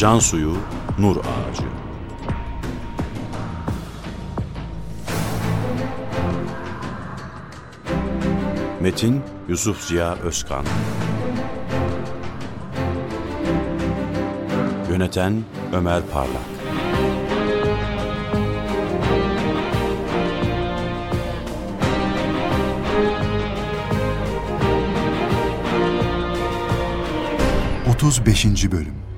Can suyu, nur ağacı. Metin Yusuf Ziya Özkan. Yöneten Ömer Parlak. Otuz beşinci Bölüm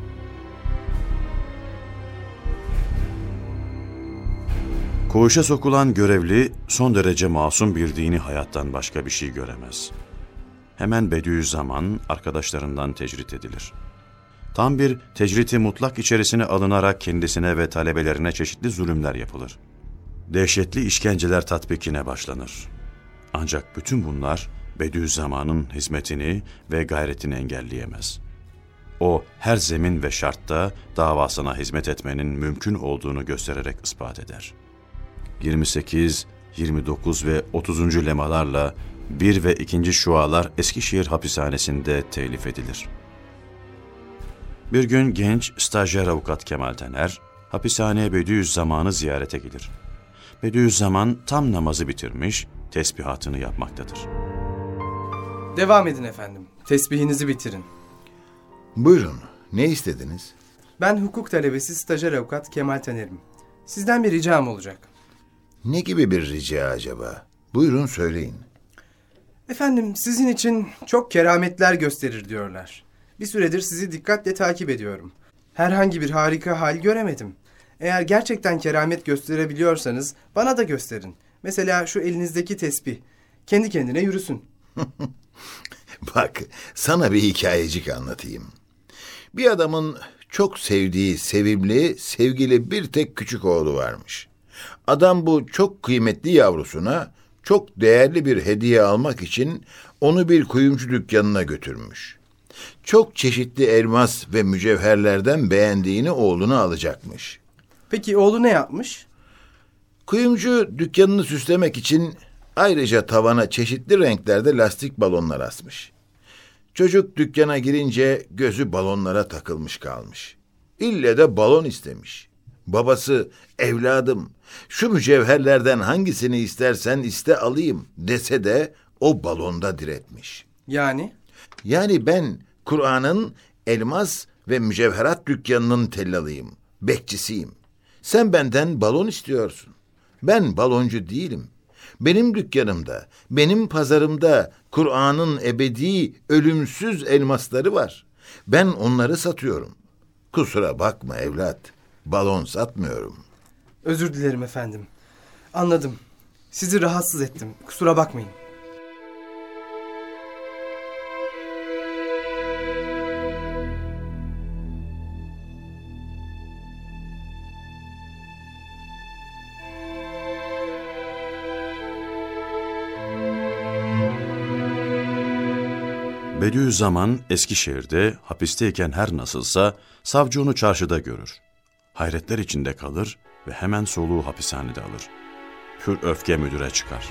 Koğuşa sokulan görevli son derece masum bir dini hayattan başka bir şey göremez. Hemen Bediüzzaman arkadaşlarından tecrit edilir. Tam bir tecriti mutlak içerisine alınarak kendisine ve talebelerine çeşitli zulümler yapılır. Dehşetli işkenceler tatbikine başlanır. Ancak bütün bunlar Bediüzzaman'ın hizmetini ve gayretini engelleyemez. O her zemin ve şartta davasına hizmet etmenin mümkün olduğunu göstererek ispat eder.'' 28, 29 ve 30. lemalarla 1 ve 2. şualar Eskişehir hapishanesinde telif edilir. Bir gün genç stajyer avukat Kemal Tener, hapishaneye Bediüzzaman'ı ziyarete gelir. Bediüzzaman tam namazı bitirmiş, tesbihatını yapmaktadır. Devam edin efendim. Tesbihinizi bitirin. Buyurun, ne istediniz? Ben hukuk talebesi stajyer avukat Kemal Taner'im. Sizden bir ricam olacak. Ne gibi bir rica acaba? Buyurun söyleyin. Efendim sizin için çok kerametler gösterir diyorlar. Bir süredir sizi dikkatle takip ediyorum. Herhangi bir harika hal göremedim. Eğer gerçekten keramet gösterebiliyorsanız bana da gösterin. Mesela şu elinizdeki tesbih. Kendi kendine yürüsün. Bak, sana bir hikayecik anlatayım. Bir adamın çok sevdiği, sevimli, sevgili bir tek küçük oğlu varmış. Adam bu çok kıymetli yavrusuna çok değerli bir hediye almak için onu bir kuyumcu dükkanına götürmüş. Çok çeşitli elmas ve mücevherlerden beğendiğini oğluna alacakmış. Peki oğlu ne yapmış? Kuyumcu dükkanını süslemek için ayrıca tavana çeşitli renklerde lastik balonlar asmış. Çocuk dükkana girince gözü balonlara takılmış kalmış. İlle de balon istemiş. Babası evladım şu mücevherlerden hangisini istersen iste alayım dese de o balonda diretmiş. Yani? Yani ben Kur'an'ın elmas ve mücevherat dükkanının tellalıyım, bekçisiyim. Sen benden balon istiyorsun. Ben baloncu değilim. Benim dükkanımda, benim pazarımda Kur'an'ın ebedi, ölümsüz elmasları var. Ben onları satıyorum. Kusura bakma evlat, balon satmıyorum. Özür dilerim efendim. Anladım. Sizi rahatsız ettim. Kusura bakmayın. Bediüzzaman Eskişehir'de hapisteyken her nasılsa savcı onu çarşıda görür. Hayretler içinde kalır ve hemen soluğu hapishanede alır. Pür öfke müdüre çıkar.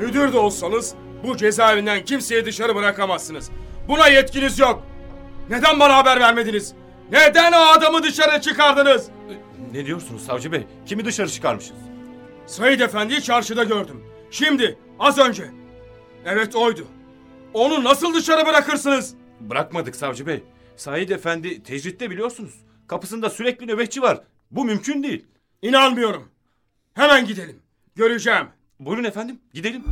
Müdür de olsanız bu cezaevinden kimseyi dışarı bırakamazsınız. Buna yetkiniz yok. Neden bana haber vermediniz? Neden o adamı dışarı çıkardınız? Ne diyorsunuz savcı bey? Kimi dışarı çıkarmışız? Said Efendi'yi çarşıda gördüm. Şimdi, az önce. Evet oydu. Onu nasıl dışarı bırakırsınız? Bırakmadık savcı bey. Said Efendi tecritte biliyorsunuz. Kapısında sürekli nöbetçi var. Bu mümkün değil. İnanmıyorum. Hemen gidelim. Göreceğim. Buyurun efendim gidelim.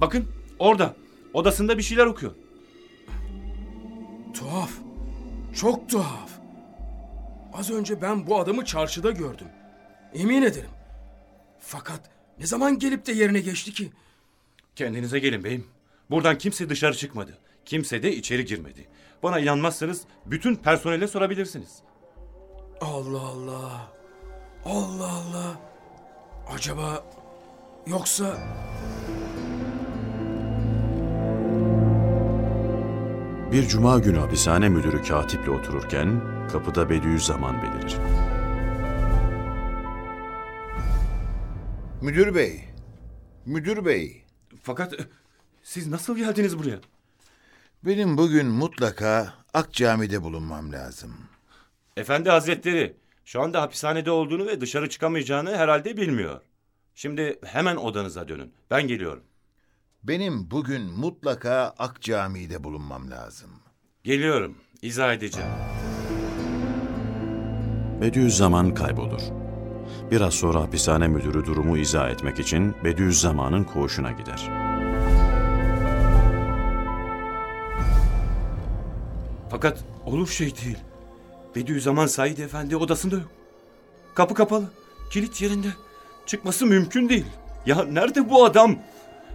Bakın orada. Odasında bir şeyler okuyor. Tuhaf. Çok tuhaf. Az önce ben bu adamı çarşıda gördüm. Emin ederim. Fakat ne zaman gelip de yerine geçti ki? Kendinize gelin beyim. Buradan kimse dışarı çıkmadı. Kimse de içeri girmedi. Bana inanmazsanız bütün personele sorabilirsiniz. Allah Allah. Allah Allah. Acaba yoksa Bir cuma günü hapishane müdürü katiple otururken kapıda Bediüzzaman belirir. Müdür bey, müdür bey, Fakat e, siz nasıl geldiniz buraya? benim bugün mutlaka Ak Cami'de bulunmam lazım. Efendi Hazretleri, şu anda hapishanede olduğunu ve dışarı çıkamayacağını herhalde bilmiyor. Şimdi hemen odanıza dönün. Ben geliyorum. Benim bugün mutlaka Ak Cami'de bulunmam lazım. Geliyorum. İzah edeceğim. Bediüzzaman kaybolur. Biraz sonra hapishane müdürü durumu izah etmek için Bediüzzaman'ın koğuşuna gider. Fakat olur şey değil. Bediüzzaman Said Efendi odasında yok. Kapı kapalı. Kilit yerinde. Çıkması mümkün değil. Ya nerede bu adam?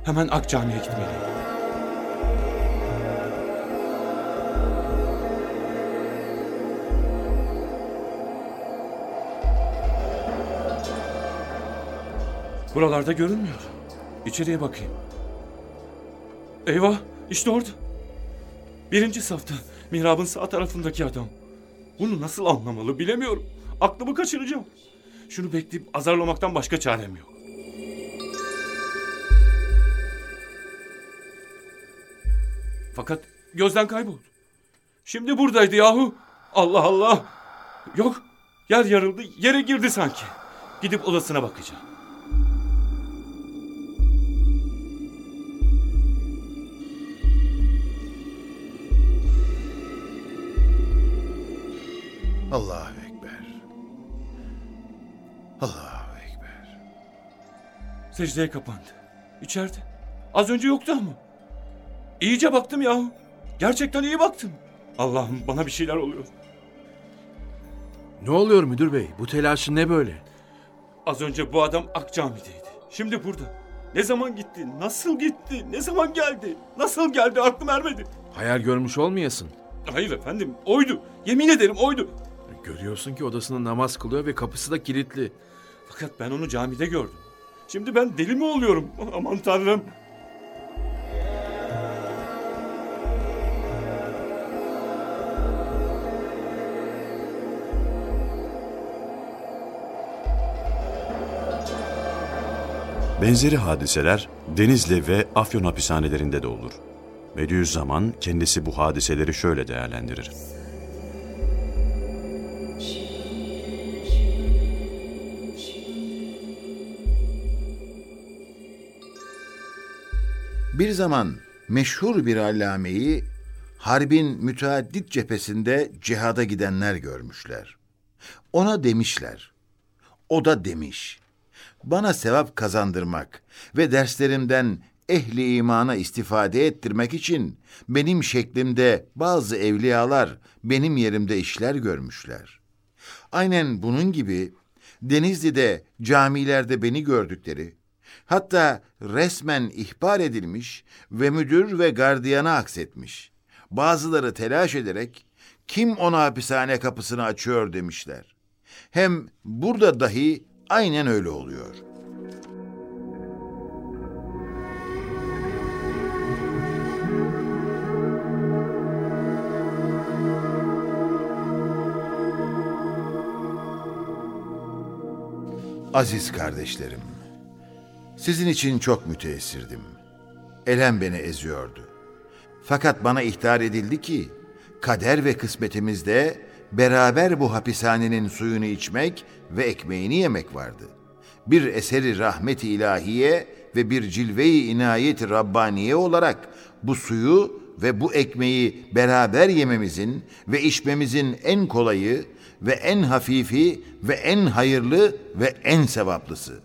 Hemen Ak Cami'ye gitmeliyim. Buralarda görünmüyor. İçeriye bakayım. Eyvah, işte orada. Birinci safta, mihrabın sağ tarafındaki adam. Bunu nasıl anlamalı bilemiyorum. Aklımı kaçıracağım. Şunu bekleyip azarlamaktan başka çarem yok. Fakat gözden kayboldu. Şimdi buradaydı yahu. Allah Allah. Yok, yer yarıldı, yere girdi sanki. Gidip odasına bakacağım. Allahu Ekber. Allahu Ekber. Secdeye kapandı. İçeride. Az önce yoktu ama. İyice baktım yahu. Gerçekten iyi baktım. Allah'ım bana bir şeyler oluyor. Ne oluyor müdür bey? Bu telaşın ne böyle? Az önce bu adam Akcami'deydi. Şimdi burada. Ne zaman gitti? Nasıl gitti? Ne zaman geldi? Nasıl geldi? Aklım ermedi. Hayal görmüş olmayasın. Hayır efendim. Oydu. Yemin ederim oydu. Görüyorsun ki odasında namaz kılıyor ve kapısı da kilitli. Fakat ben onu camide gördüm. Şimdi ben deli mi oluyorum? Aman tanrım. Benzeri hadiseler Denizli ve Afyon hapishanelerinde de olur. Bediüzzaman kendisi bu hadiseleri şöyle değerlendirir. Bir zaman meşhur bir allameyi harbin müteaddit cephesinde cihada gidenler görmüşler. Ona demişler. O da demiş. Bana sevap kazandırmak ve derslerimden ehli imana istifade ettirmek için benim şeklimde bazı evliyalar benim yerimde işler görmüşler. Aynen bunun gibi Denizli'de camilerde beni gördükleri, hatta resmen ihbar edilmiş ve müdür ve gardiyana aksetmiş. Bazıları telaş ederek kim ona hapishane kapısını açıyor demişler. Hem burada dahi aynen öyle oluyor. Aziz kardeşlerim, sizin için çok müteessirdim. Elem beni eziyordu. Fakat bana ihtar edildi ki, kader ve kısmetimizde beraber bu hapishanenin suyunu içmek ve ekmeğini yemek vardı. Bir eseri rahmeti ilahiye ve bir cilve-i inayeti Rabbaniye olarak bu suyu ve bu ekmeği beraber yememizin ve içmemizin en kolayı ve en hafifi ve en hayırlı ve en sevaplısı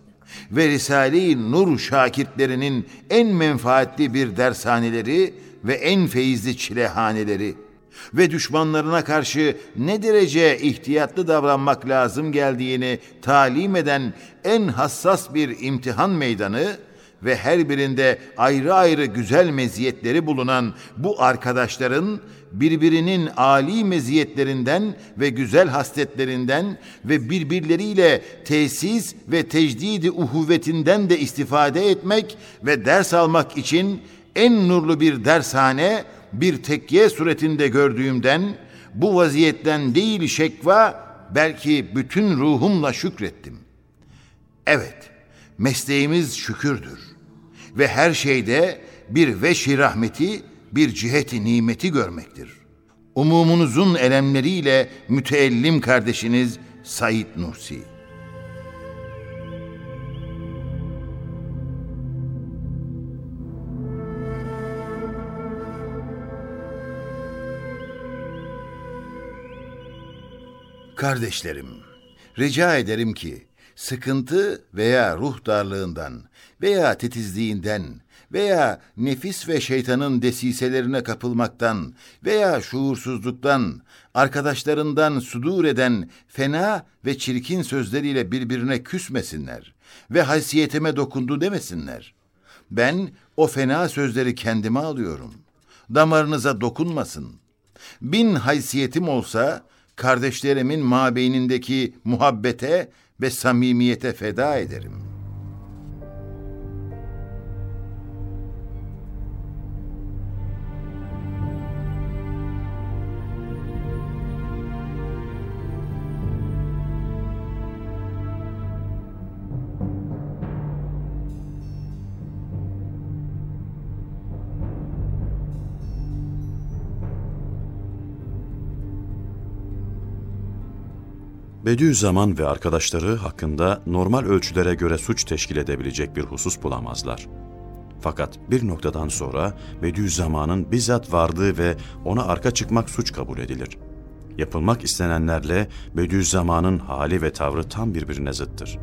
ve Risale-i Nur şakirtlerinin en menfaatli bir dershaneleri ve en feyizli çilehaneleri. Ve düşmanlarına karşı ne derece ihtiyatlı davranmak lazım geldiğini talim eden en hassas bir imtihan meydanı ve her birinde ayrı ayrı güzel meziyetleri bulunan bu arkadaşların birbirinin âli meziyetlerinden ve güzel hasletlerinden ve birbirleriyle tesis ve tecdidi uhuvvetinden de istifade etmek ve ders almak için en nurlu bir dershane bir tekye suretinde gördüğümden bu vaziyetten değil şekva belki bütün ruhumla şükrettim. Evet, mesleğimiz şükürdür. Ve her şeyde bir veşi rahmeti, bir ciheti nimeti görmektir. Umumunuzun elemleriyle müteellim kardeşiniz Said Nursi. Kardeşlerim, rica ederim ki sıkıntı veya ruh darlığından veya titizliğinden veya nefis ve şeytanın desiselerine kapılmaktan veya şuursuzluktan, arkadaşlarından sudur eden fena ve çirkin sözleriyle birbirine küsmesinler ve haysiyetime dokundu demesinler. Ben o fena sözleri kendime alıyorum. Damarınıza dokunmasın. Bin haysiyetim olsa kardeşlerimin mabeynindeki muhabbete ve samimiyete feda ederim. Bediüzzaman ve arkadaşları hakkında normal ölçülere göre suç teşkil edebilecek bir husus bulamazlar. Fakat bir noktadan sonra Bediüzzaman'ın bizzat vardığı ve ona arka çıkmak suç kabul edilir. Yapılmak istenenlerle Bediüzzaman'ın hali ve tavrı tam birbirine zıttır.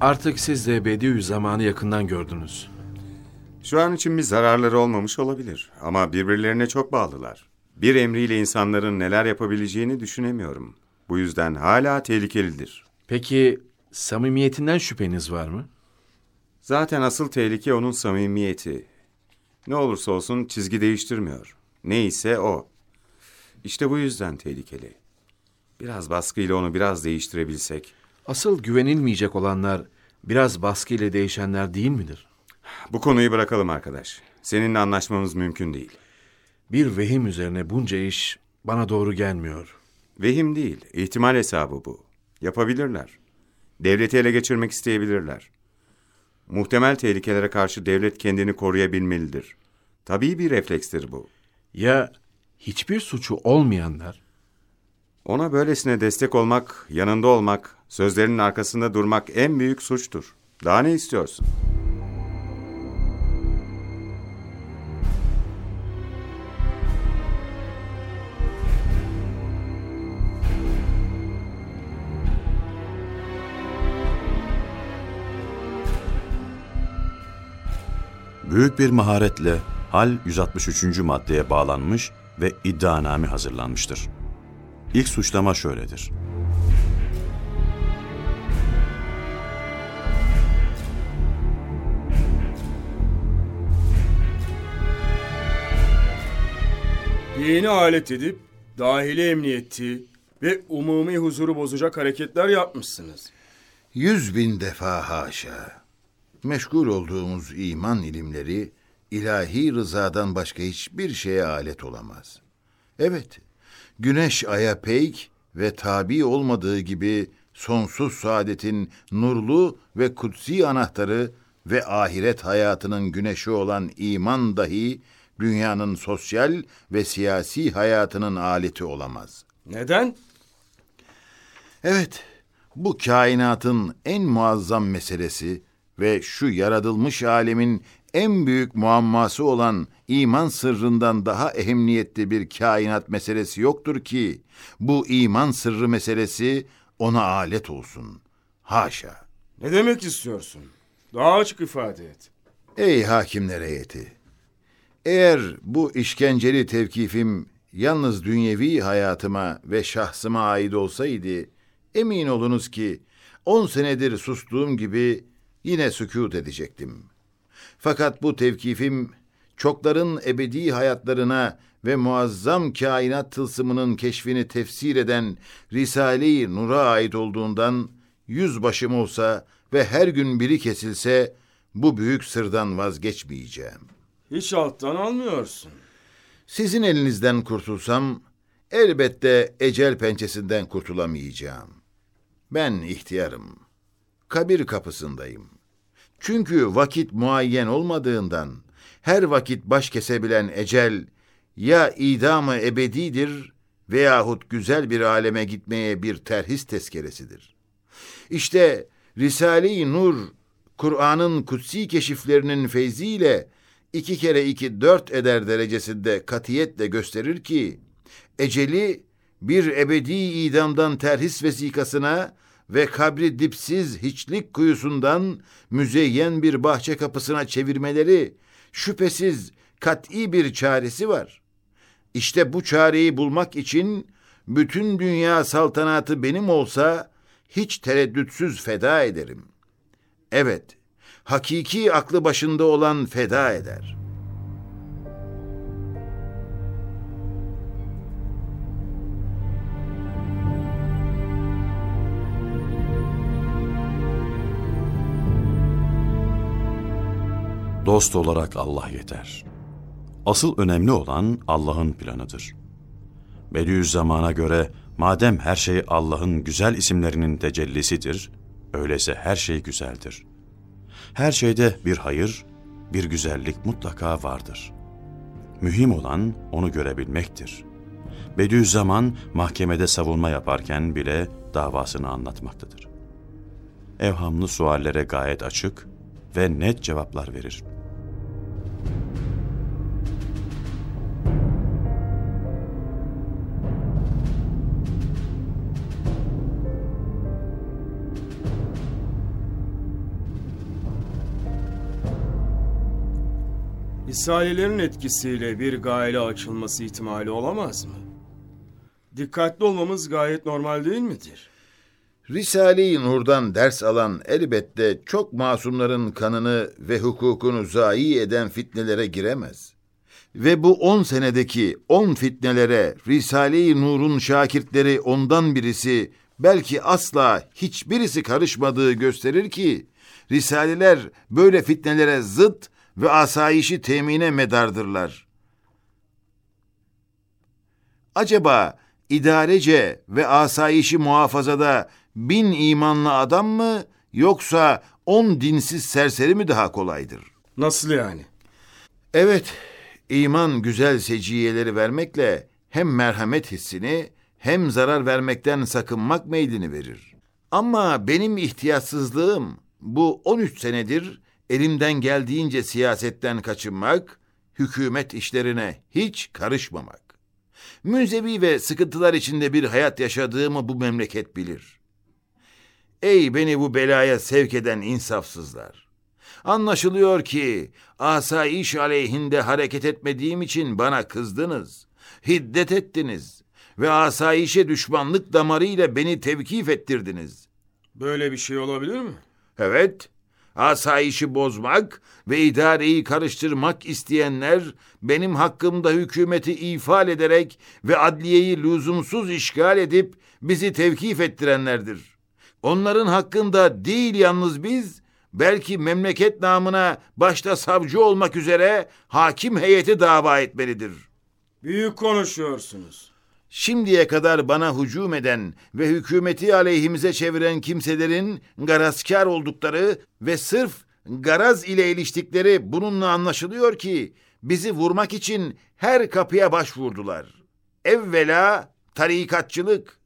Artık siz de Bediüzzaman'ı yakından gördünüz. Şu an için bir zararları olmamış olabilir ama birbirlerine çok bağlılar. Bir emriyle insanların neler yapabileceğini düşünemiyorum. Bu yüzden hala tehlikelidir. Peki samimiyetinden şüpheniz var mı? Zaten asıl tehlike onun samimiyeti. Ne olursa olsun çizgi değiştirmiyor. Neyse o. İşte bu yüzden tehlikeli. Biraz baskıyla onu biraz değiştirebilsek. Asıl güvenilmeyecek olanlar biraz baskı ile değişenler değil midir? Bu konuyu bırakalım arkadaş. Seninle anlaşmamız mümkün değil. Bir vehim üzerine bunca iş bana doğru gelmiyor. Vehim değil, ihtimal hesabı bu. Yapabilirler. Devleti ele geçirmek isteyebilirler. Muhtemel tehlikelere karşı devlet kendini koruyabilmelidir. Tabii bir reflekstir bu. Ya hiçbir suçu olmayanlar? Ona böylesine destek olmak, yanında olmak, sözlerinin arkasında durmak en büyük suçtur. Daha ne istiyorsun? Büyük bir maharetle hal 163. maddeye bağlanmış ve iddianame hazırlanmıştır. İlk suçlama şöyledir. Dini alet edip dahili emniyeti ve umumi huzuru bozacak hareketler yapmışsınız. Yüz bin defa haşa. Meşgul olduğumuz iman ilimleri ilahi rızadan başka hiçbir şeye alet olamaz. Evet, güneş aya peyk ve tabi olmadığı gibi sonsuz saadetin nurlu ve kutsi anahtarı ve ahiret hayatının güneşi olan iman dahi dünyanın sosyal ve siyasi hayatının aleti olamaz. Neden? Evet, bu kainatın en muazzam meselesi ve şu yaratılmış alemin en büyük muamması olan iman sırrından daha ehemmiyetli bir kainat meselesi yoktur ki bu iman sırrı meselesi ona alet olsun. Haşa. Ne demek istiyorsun? Daha açık ifade et. Ey hakimler heyeti! Eğer bu işkenceli tevkifim yalnız dünyevi hayatıma ve şahsıma ait olsaydı, emin olunuz ki on senedir sustuğum gibi yine sükût edecektim. Fakat bu tevkifim çokların ebedi hayatlarına ve muazzam kainat tılsımının keşfini tefsir eden Risale-i Nur'a ait olduğundan yüz başım olsa ve her gün biri kesilse bu büyük sırdan vazgeçmeyeceğim. Hiç alttan almıyorsun. Sizin elinizden kurtulsam elbette ecel pençesinden kurtulamayacağım. Ben ihtiyarım. Kabir kapısındayım. Çünkü vakit muayyen olmadığından her vakit baş kesebilen ecel ya idamı ebedidir veyahut güzel bir aleme gitmeye bir terhis tezkeresidir. İşte Risale-i Nur, Kur'an'ın kutsi keşiflerinin feyziyle iki kere iki dört eder derecesinde katiyetle gösterir ki, eceli bir ebedi idamdan terhis vesikasına ve kabri dipsiz hiçlik kuyusundan müzeyyen bir bahçe kapısına çevirmeleri şüphesiz kat'i bir çaresi var. İşte bu çareyi bulmak için bütün dünya saltanatı benim olsa hiç tereddütsüz feda ederim. Evet, hakiki aklı başında olan feda eder. Dost olarak Allah yeter. Asıl önemli olan Allah'ın planıdır. Bediüzzaman'a göre madem her şey Allah'ın güzel isimlerinin tecellisidir, öyleyse her şey güzeldir. Her şeyde bir hayır, bir güzellik mutlaka vardır. Mühim olan onu görebilmektir. Bediüzzaman mahkemede savunma yaparken bile davasını anlatmaktadır. Evhamlı suallere gayet açık ve net cevaplar verir. Risalelerin etkisiyle bir gayle açılması ihtimali olamaz mı? Dikkatli olmamız gayet normal değil midir? Risale-i Nur'dan ders alan elbette çok masumların kanını ve hukukunu zayi eden fitnelere giremez. Ve bu on senedeki on fitnelere Risale-i Nur'un şakirtleri ondan birisi belki asla hiçbirisi karışmadığı gösterir ki Risaleler böyle fitnelere zıt ve asayişi temine medardırlar. Acaba idarece ve asayişi muhafazada bin imanlı adam mı yoksa on dinsiz serseri mi daha kolaydır? Nasıl yani? Evet, iman güzel seciyeleri vermekle hem merhamet hissini hem zarar vermekten sakınmak meydini verir. Ama benim ihtiyatsızlığım bu 13 senedir elimden geldiğince siyasetten kaçınmak, hükümet işlerine hiç karışmamak. Münzevi ve sıkıntılar içinde bir hayat yaşadığımı bu memleket bilir. Ey beni bu belaya sevk eden insafsızlar! Anlaşılıyor ki asayiş aleyhinde hareket etmediğim için bana kızdınız, hiddet ettiniz ve asayişe düşmanlık damarıyla beni tevkif ettirdiniz. Böyle bir şey olabilir mi? Evet, asayişi bozmak ve idareyi karıştırmak isteyenler benim hakkımda hükümeti ifade ederek ve adliyeyi lüzumsuz işgal edip bizi tevkif ettirenlerdir. Onların hakkında değil yalnız biz, belki memleket namına başta savcı olmak üzere hakim heyeti dava etmelidir. Büyük konuşuyorsunuz. Şimdiye kadar bana hücum eden ve hükümeti aleyhimize çeviren kimselerin garazkar oldukları ve sırf garaz ile iliştikleri bununla anlaşılıyor ki bizi vurmak için her kapıya başvurdular. Evvela tarikatçılık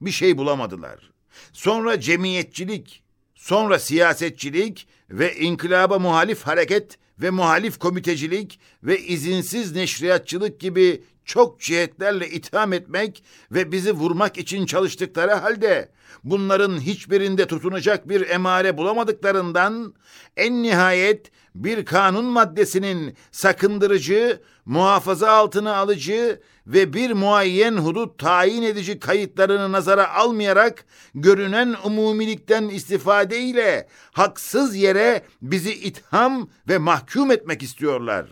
bir şey bulamadılar. Sonra cemiyetçilik, sonra siyasetçilik ve inkılaba muhalif hareket ve muhalif komitecilik ve izinsiz neşriyatçılık gibi çok cihetlerle itham etmek ve bizi vurmak için çalıştıkları halde bunların hiçbirinde tutunacak bir emare bulamadıklarından en nihayet bir kanun maddesinin sakındırıcı, muhafaza altına alıcı ve bir muayyen hudut tayin edici kayıtlarını nazara almayarak görünen umumilikten istifade ile haksız yere bizi itham ve mahkum etmek istiyorlar.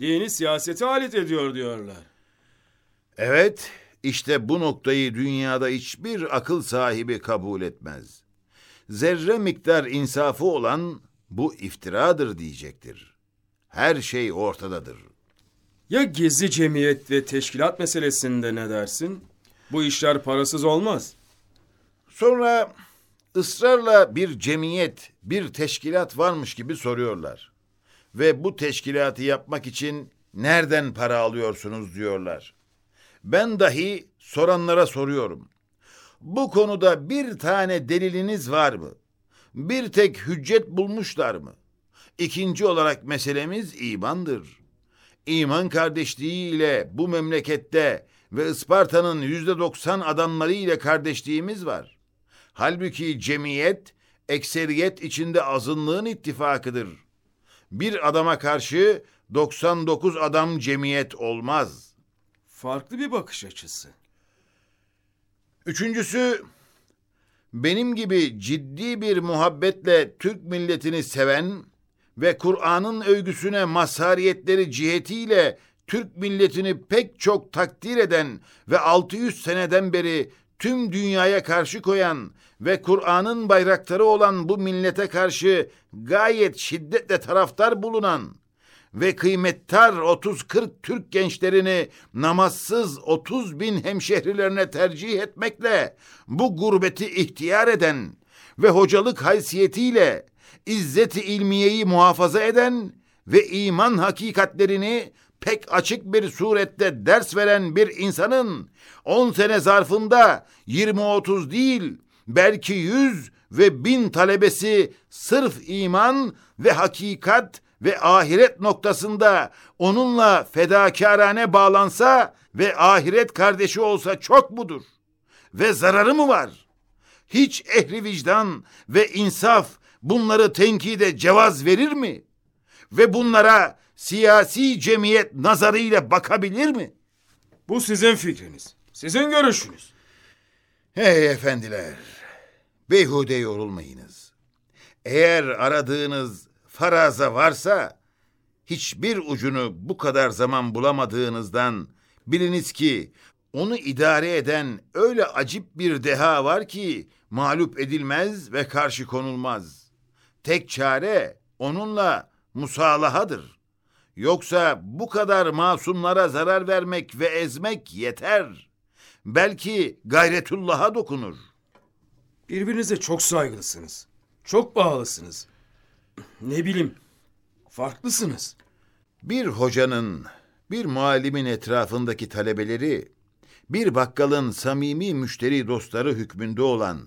Dini siyasete alet ediyor diyorlar. Evet, işte bu noktayı dünyada hiçbir akıl sahibi kabul etmez. zerre miktar insafı olan bu iftiradır diyecektir. Her şey ortadadır. Ya gizli cemiyet ve teşkilat meselesinde ne dersin? Bu işler parasız olmaz. Sonra ısrarla bir cemiyet, bir teşkilat varmış gibi soruyorlar. Ve bu teşkilatı yapmak için nereden para alıyorsunuz diyorlar. Ben dahi soranlara soruyorum. Bu konuda bir tane deliliniz var mı? Bir tek hüccet bulmuşlar mı? İkinci olarak meselemiz imandır. İman kardeşliği ile bu memlekette ve Isparta'nın yüzde doksan adamları ile kardeşliğimiz var. Halbuki cemiyet, ekseriyet içinde azınlığın ittifakıdır. Bir adama karşı 99 adam cemiyet olmaz. Farklı bir bakış açısı. Üçüncüsü, benim gibi ciddi bir muhabbetle Türk milletini seven ve Kur'an'ın övgüsüne mazhariyetleri cihetiyle Türk milletini pek çok takdir eden ve 600 seneden beri tüm dünyaya karşı koyan ve Kur'an'ın bayrakları olan bu millete karşı gayet şiddetle taraftar bulunan ve kıymettar 30-40 Türk gençlerini namazsız 30 bin hemşehrilerine tercih etmekle bu gurbeti ihtiyar eden ve hocalık haysiyetiyle izzeti ilmiyeyi muhafaza eden ve iman hakikatlerini pek açık bir surette ders veren bir insanın 10 sene zarfında 20-30 değil belki 100 ve bin talebesi sırf iman ve hakikat ve ahiret noktasında onunla fedakarane bağlansa ve ahiret kardeşi olsa çok mudur? Ve zararı mı var? Hiç ehli vicdan ve insaf bunları tenkide cevaz verir mi? Ve bunlara siyasi cemiyet nazarıyla bakabilir mi? Bu sizin fikriniz. Sizin görüşünüz. Hey efendiler, beyhude yorulmayınız. Eğer aradığınız faraza varsa, hiçbir ucunu bu kadar zaman bulamadığınızdan biliniz ki onu idare eden öyle acip bir deha var ki mağlup edilmez ve karşı konulmaz. Tek çare onunla musalahadır. Yoksa bu kadar masumlara zarar vermek ve ezmek yeter. Belki gayretullah'a dokunur. Birbirinize çok saygılısınız. Çok bağlısınız. Ne bileyim, farklısınız. Bir hocanın, bir muallimin etrafındaki talebeleri, bir bakkalın samimi müşteri dostları hükmünde olan,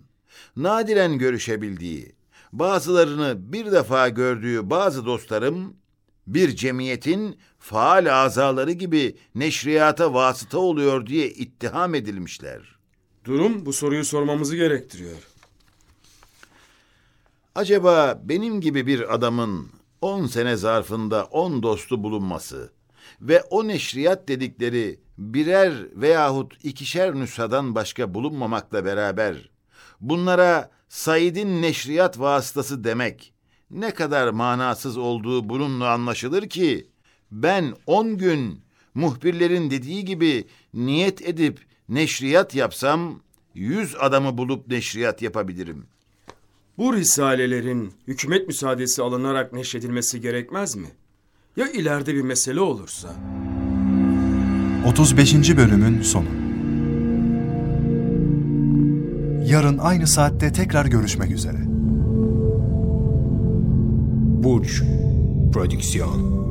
nadiren görüşebildiği, bazılarını bir defa gördüğü bazı dostlarım, bir cemiyetin faal azaları gibi neşriyata vasıta oluyor diye ittiham edilmişler. Durum bu soruyu sormamızı gerektiriyor. Acaba benim gibi bir adamın 10 sene zarfında 10 dostu bulunması ve o neşriyat dedikleri birer veyahut ikişer nüshadan başka bulunmamakla beraber bunlara Said'in neşriyat vasıtası demek ne kadar manasız olduğu bununla anlaşılır ki ben 10 gün muhbirlerin dediği gibi niyet edip neşriyat yapsam 100 adamı bulup neşriyat yapabilirim. Bu risalelerin hükümet müsaadesi alınarak neşredilmesi gerekmez mi? Ya ileride bir mesele olursa? 35. bölümün sonu. Yarın aynı saatte tekrar görüşmek üzere. Burç Prodüksiyon